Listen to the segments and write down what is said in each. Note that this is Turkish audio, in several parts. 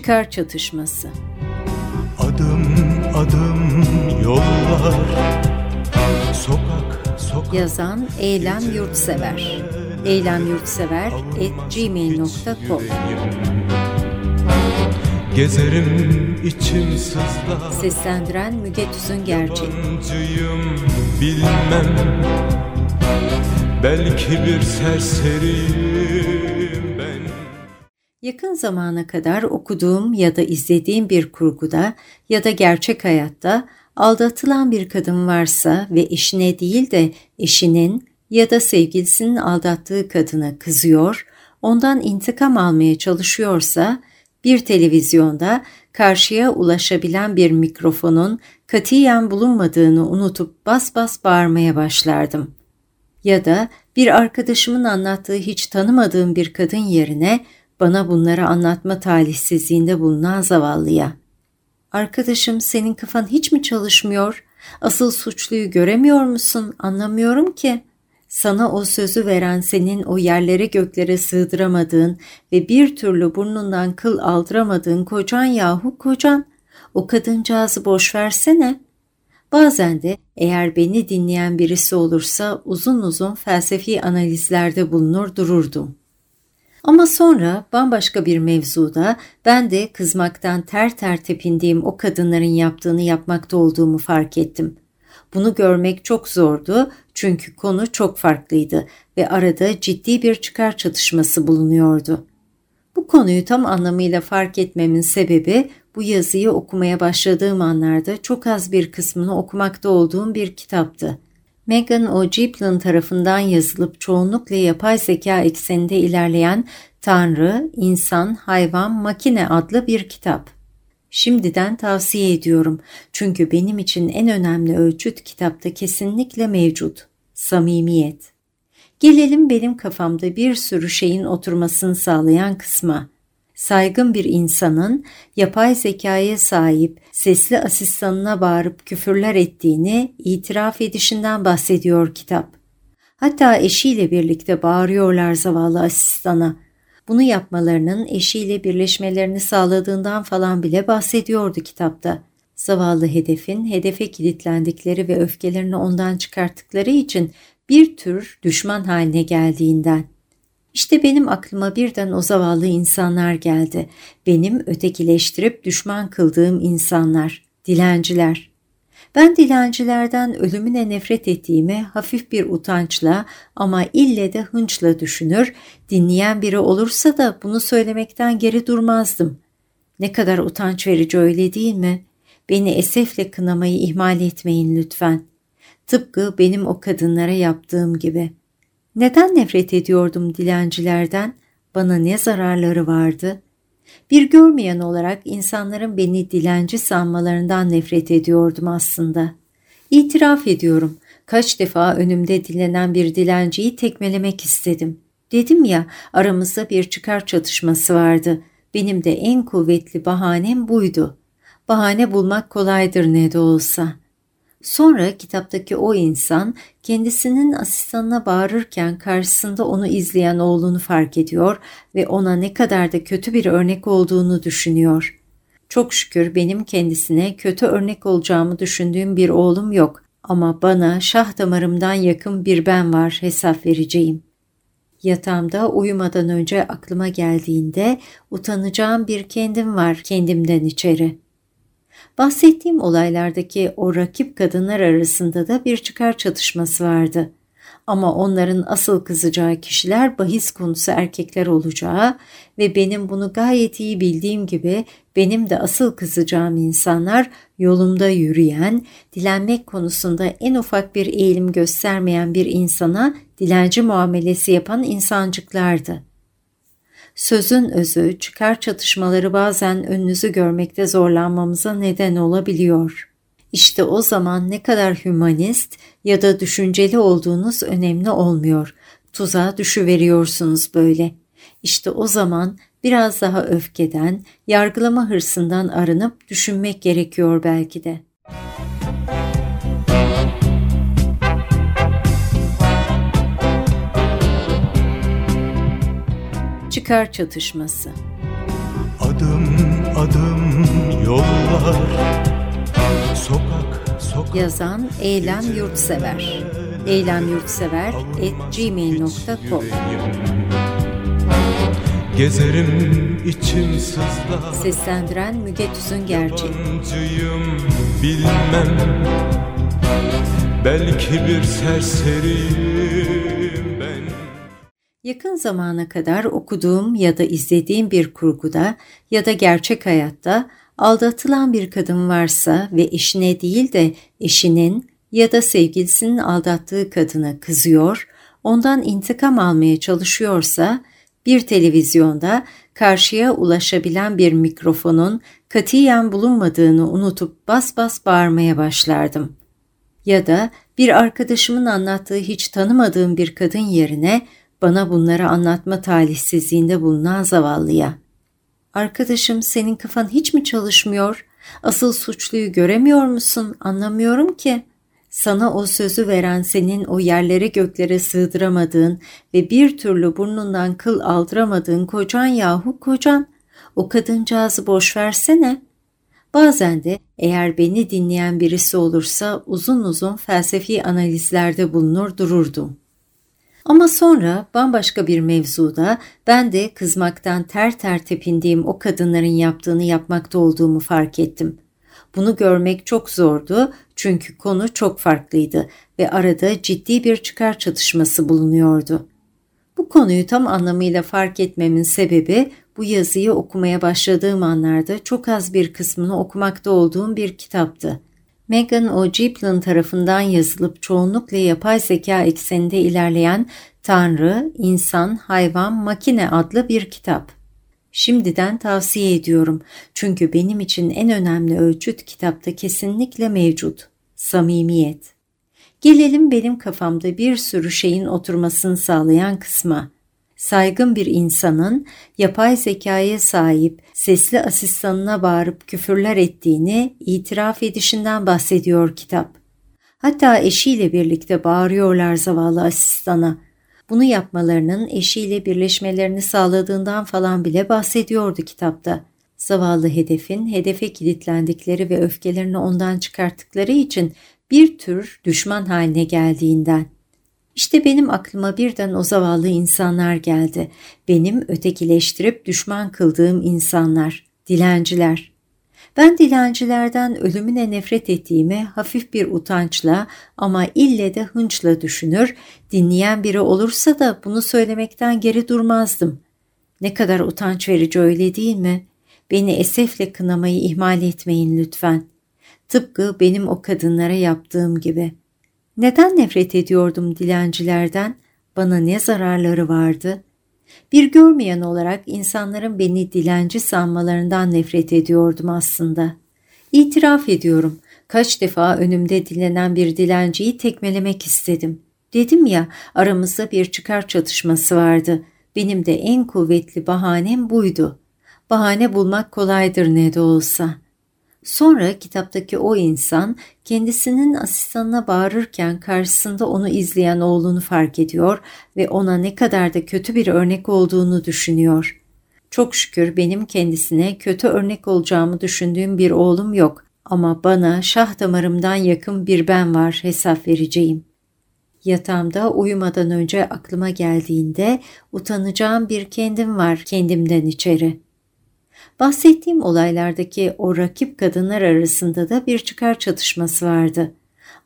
Çıkar çatışması. Adım adım yollar Sokak sokak Yazan Eylem Yurtsever. Eylem Yurtsever at gmail.com Gezerim içim sızlar Seslendiren Müge Tüzün Gerçek. Bilmem Belki bir serseriyim ben Yakın zamana kadar okuduğum ya da izlediğim bir kurguda ya da gerçek hayatta aldatılan bir kadın varsa ve eşine değil de eşinin ya da sevgilisinin aldattığı kadına kızıyor, ondan intikam almaya çalışıyorsa bir televizyonda karşıya ulaşabilen bir mikrofonun katiyen bulunmadığını unutup bas bas bağırmaya başlardım. Ya da bir arkadaşımın anlattığı hiç tanımadığım bir kadın yerine bana bunları anlatma talihsizliğinde bulunan zavallıya. Arkadaşım senin kafan hiç mi çalışmıyor? Asıl suçluyu göremiyor musun? Anlamıyorum ki. Sana o sözü veren senin o yerlere göklere sığdıramadığın ve bir türlü burnundan kıl aldıramadığın kocan yahu kocan. O kadıncağızı boş versene. Bazen de eğer beni dinleyen birisi olursa uzun uzun felsefi analizlerde bulunur dururdum. Ama sonra bambaşka bir mevzuda ben de kızmaktan ter ter tepindiğim o kadınların yaptığını yapmakta olduğumu fark ettim. Bunu görmek çok zordu çünkü konu çok farklıydı ve arada ciddi bir çıkar çatışması bulunuyordu. Bu konuyu tam anlamıyla fark etmemin sebebi bu yazıyı okumaya başladığım anlarda çok az bir kısmını okumakta olduğum bir kitaptı. Megan O'Giplin tarafından yazılıp çoğunlukla yapay zeka ekseninde ilerleyen Tanrı, İnsan, Hayvan, Makine adlı bir kitap. Şimdiden tavsiye ediyorum çünkü benim için en önemli ölçüt kitapta kesinlikle mevcut. Samimiyet. Gelelim benim kafamda bir sürü şeyin oturmasını sağlayan kısma. Saygın bir insanın yapay zekaya sahip sesli asistanına bağırıp küfürler ettiğini itiraf edişinden bahsediyor kitap. Hatta eşiyle birlikte bağırıyorlar zavallı asistana. Bunu yapmalarının eşiyle birleşmelerini sağladığından falan bile bahsediyordu kitapta. Zavallı hedefin hedefe kilitlendikleri ve öfkelerini ondan çıkarttıkları için bir tür düşman haline geldiğinden. İşte benim aklıma birden o zavallı insanlar geldi. Benim ötekileştirip düşman kıldığım insanlar, dilenciler. Ben dilencilerden ölümüne nefret ettiğimi hafif bir utançla ama ille de hınçla düşünür, dinleyen biri olursa da bunu söylemekten geri durmazdım. Ne kadar utanç verici öyle değil mi? Beni esefle kınamayı ihmal etmeyin lütfen. Tıpkı benim o kadınlara yaptığım gibi. Neden nefret ediyordum dilencilerden? Bana ne zararları vardı? Bir görmeyen olarak insanların beni dilenci sanmalarından nefret ediyordum aslında. İtiraf ediyorum. Kaç defa önümde dilenen bir dilenciyi tekmelemek istedim. Dedim ya aramızda bir çıkar çatışması vardı. Benim de en kuvvetli bahanem buydu. Bahane bulmak kolaydır ne de olsa. Sonra kitaptaki o insan kendisinin asistanına bağırırken karşısında onu izleyen oğlunu fark ediyor ve ona ne kadar da kötü bir örnek olduğunu düşünüyor. Çok şükür benim kendisine kötü örnek olacağımı düşündüğüm bir oğlum yok ama bana şah damarımdan yakın bir ben var hesap vereceğim. Yatağımda uyumadan önce aklıma geldiğinde utanacağım bir kendim var kendimden içeri.'' Bahsettiğim olaylardaki o rakip kadınlar arasında da bir çıkar çatışması vardı. Ama onların asıl kızacağı kişiler bahis konusu erkekler olacağı ve benim bunu gayet iyi bildiğim gibi benim de asıl kızacağım insanlar yolumda yürüyen, dilenmek konusunda en ufak bir eğilim göstermeyen bir insana dilenci muamelesi yapan insancıklardı. Sözün özü, çıkar çatışmaları bazen önünüzü görmekte zorlanmamıza neden olabiliyor. İşte o zaman ne kadar hümanist ya da düşünceli olduğunuz önemli olmuyor. Tuzağa düşüveriyorsunuz böyle. İşte o zaman biraz daha öfkeden, yargılama hırsından arınıp düşünmek gerekiyor belki de. Çıkar çatışması. Adım adım yollar Sokak sokak Yazan Eylem Yurtsever. Eylemyurtsever.gmail.com Gezerim içim sızlar. Seslendiren Müge Tüzün Gerçek bilmem. Belki bir serseriyim Yakın zamana kadar okuduğum ya da izlediğim bir kurguda ya da gerçek hayatta aldatılan bir kadın varsa ve eşine değil de eşinin ya da sevgilisinin aldattığı kadına kızıyor, ondan intikam almaya çalışıyorsa bir televizyonda karşıya ulaşabilen bir mikrofonun katiyen bulunmadığını unutup bas bas bağırmaya başlardım. Ya da bir arkadaşımın anlattığı hiç tanımadığım bir kadın yerine bana bunları anlatma talihsizliğinde bulunan zavallıya. Arkadaşım senin kafan hiç mi çalışmıyor? Asıl suçluyu göremiyor musun? Anlamıyorum ki. Sana o sözü veren senin o yerlere göklere sığdıramadığın ve bir türlü burnundan kıl aldıramadığın kocan yahu kocan. O kadıncağızı boş versene. Bazen de eğer beni dinleyen birisi olursa uzun uzun felsefi analizlerde bulunur dururdum. Ama sonra bambaşka bir mevzuda ben de kızmaktan ter ter tepindiğim o kadınların yaptığını yapmakta olduğumu fark ettim. Bunu görmek çok zordu çünkü konu çok farklıydı ve arada ciddi bir çıkar çatışması bulunuyordu. Bu konuyu tam anlamıyla fark etmemin sebebi bu yazıyı okumaya başladığım anlarda çok az bir kısmını okumakta olduğum bir kitaptı. Megan O. Giplin tarafından yazılıp çoğunlukla yapay zeka ekseninde ilerleyen Tanrı, İnsan, Hayvan, Makine adlı bir kitap. Şimdiden tavsiye ediyorum çünkü benim için en önemli ölçüt kitapta kesinlikle mevcut. Samimiyet. Gelelim benim kafamda bir sürü şeyin oturmasını sağlayan kısma. Saygın bir insanın yapay zekaya sahip sesli asistanına bağırıp küfürler ettiğini itiraf edişinden bahsediyor kitap. Hatta eşiyle birlikte bağırıyorlar zavallı asistana. Bunu yapmalarının eşiyle birleşmelerini sağladığından falan bile bahsediyordu kitapta. Zavallı hedefin hedefe kilitlendikleri ve öfkelerini ondan çıkarttıkları için bir tür düşman haline geldiğinden. İşte benim aklıma birden o zavallı insanlar geldi. Benim ötekileştirip düşman kıldığım insanlar, dilenciler. Ben dilencilerden ölümüne nefret ettiğimi hafif bir utançla ama ille de hınçla düşünür, dinleyen biri olursa da bunu söylemekten geri durmazdım. Ne kadar utanç verici öyle değil mi? Beni esefle kınamayı ihmal etmeyin lütfen. Tıpkı benim o kadınlara yaptığım gibi. Neden nefret ediyordum dilencilerden? Bana ne zararları vardı? Bir görmeyen olarak insanların beni dilenci sanmalarından nefret ediyordum aslında. İtiraf ediyorum, kaç defa önümde dilenen bir dilenciyi tekmelemek istedim. Dedim ya aramızda bir çıkar çatışması vardı. Benim de en kuvvetli bahanem buydu. Bahane bulmak kolaydır ne de olsa. Sonra kitaptaki o insan kendisinin asistanına bağırırken karşısında onu izleyen oğlunu fark ediyor ve ona ne kadar da kötü bir örnek olduğunu düşünüyor. Çok şükür benim kendisine kötü örnek olacağımı düşündüğüm bir oğlum yok ama bana şah damarımdan yakın bir ben var hesap vereceğim. Yatağımda uyumadan önce aklıma geldiğinde utanacağım bir kendim var kendimden içeri.'' Bahsettiğim olaylardaki o rakip kadınlar arasında da bir çıkar çatışması vardı.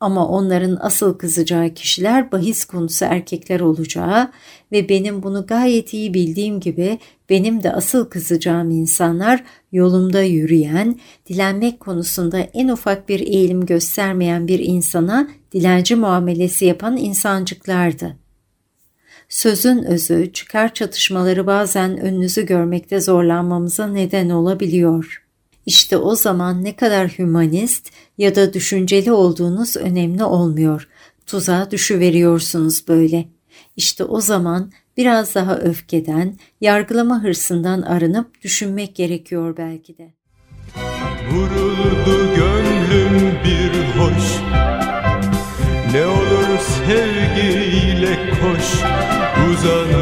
Ama onların asıl kızacağı kişiler bahis konusu erkekler olacağı ve benim bunu gayet iyi bildiğim gibi benim de asıl kızacağım insanlar yolumda yürüyen, dilenmek konusunda en ufak bir eğilim göstermeyen bir insana dilenci muamelesi yapan insancıklardı. Sözün özü, çıkar çatışmaları bazen önünüzü görmekte zorlanmamıza neden olabiliyor. İşte o zaman ne kadar hümanist ya da düşünceli olduğunuz önemli olmuyor. Tuzağa düşüveriyorsunuz böyle. İşte o zaman biraz daha öfkeden, yargılama hırsından arınıp düşünmek gerekiyor belki de. Vuruldu gönlüm bir hoş Ne olur sevgiyle koş uzanan elim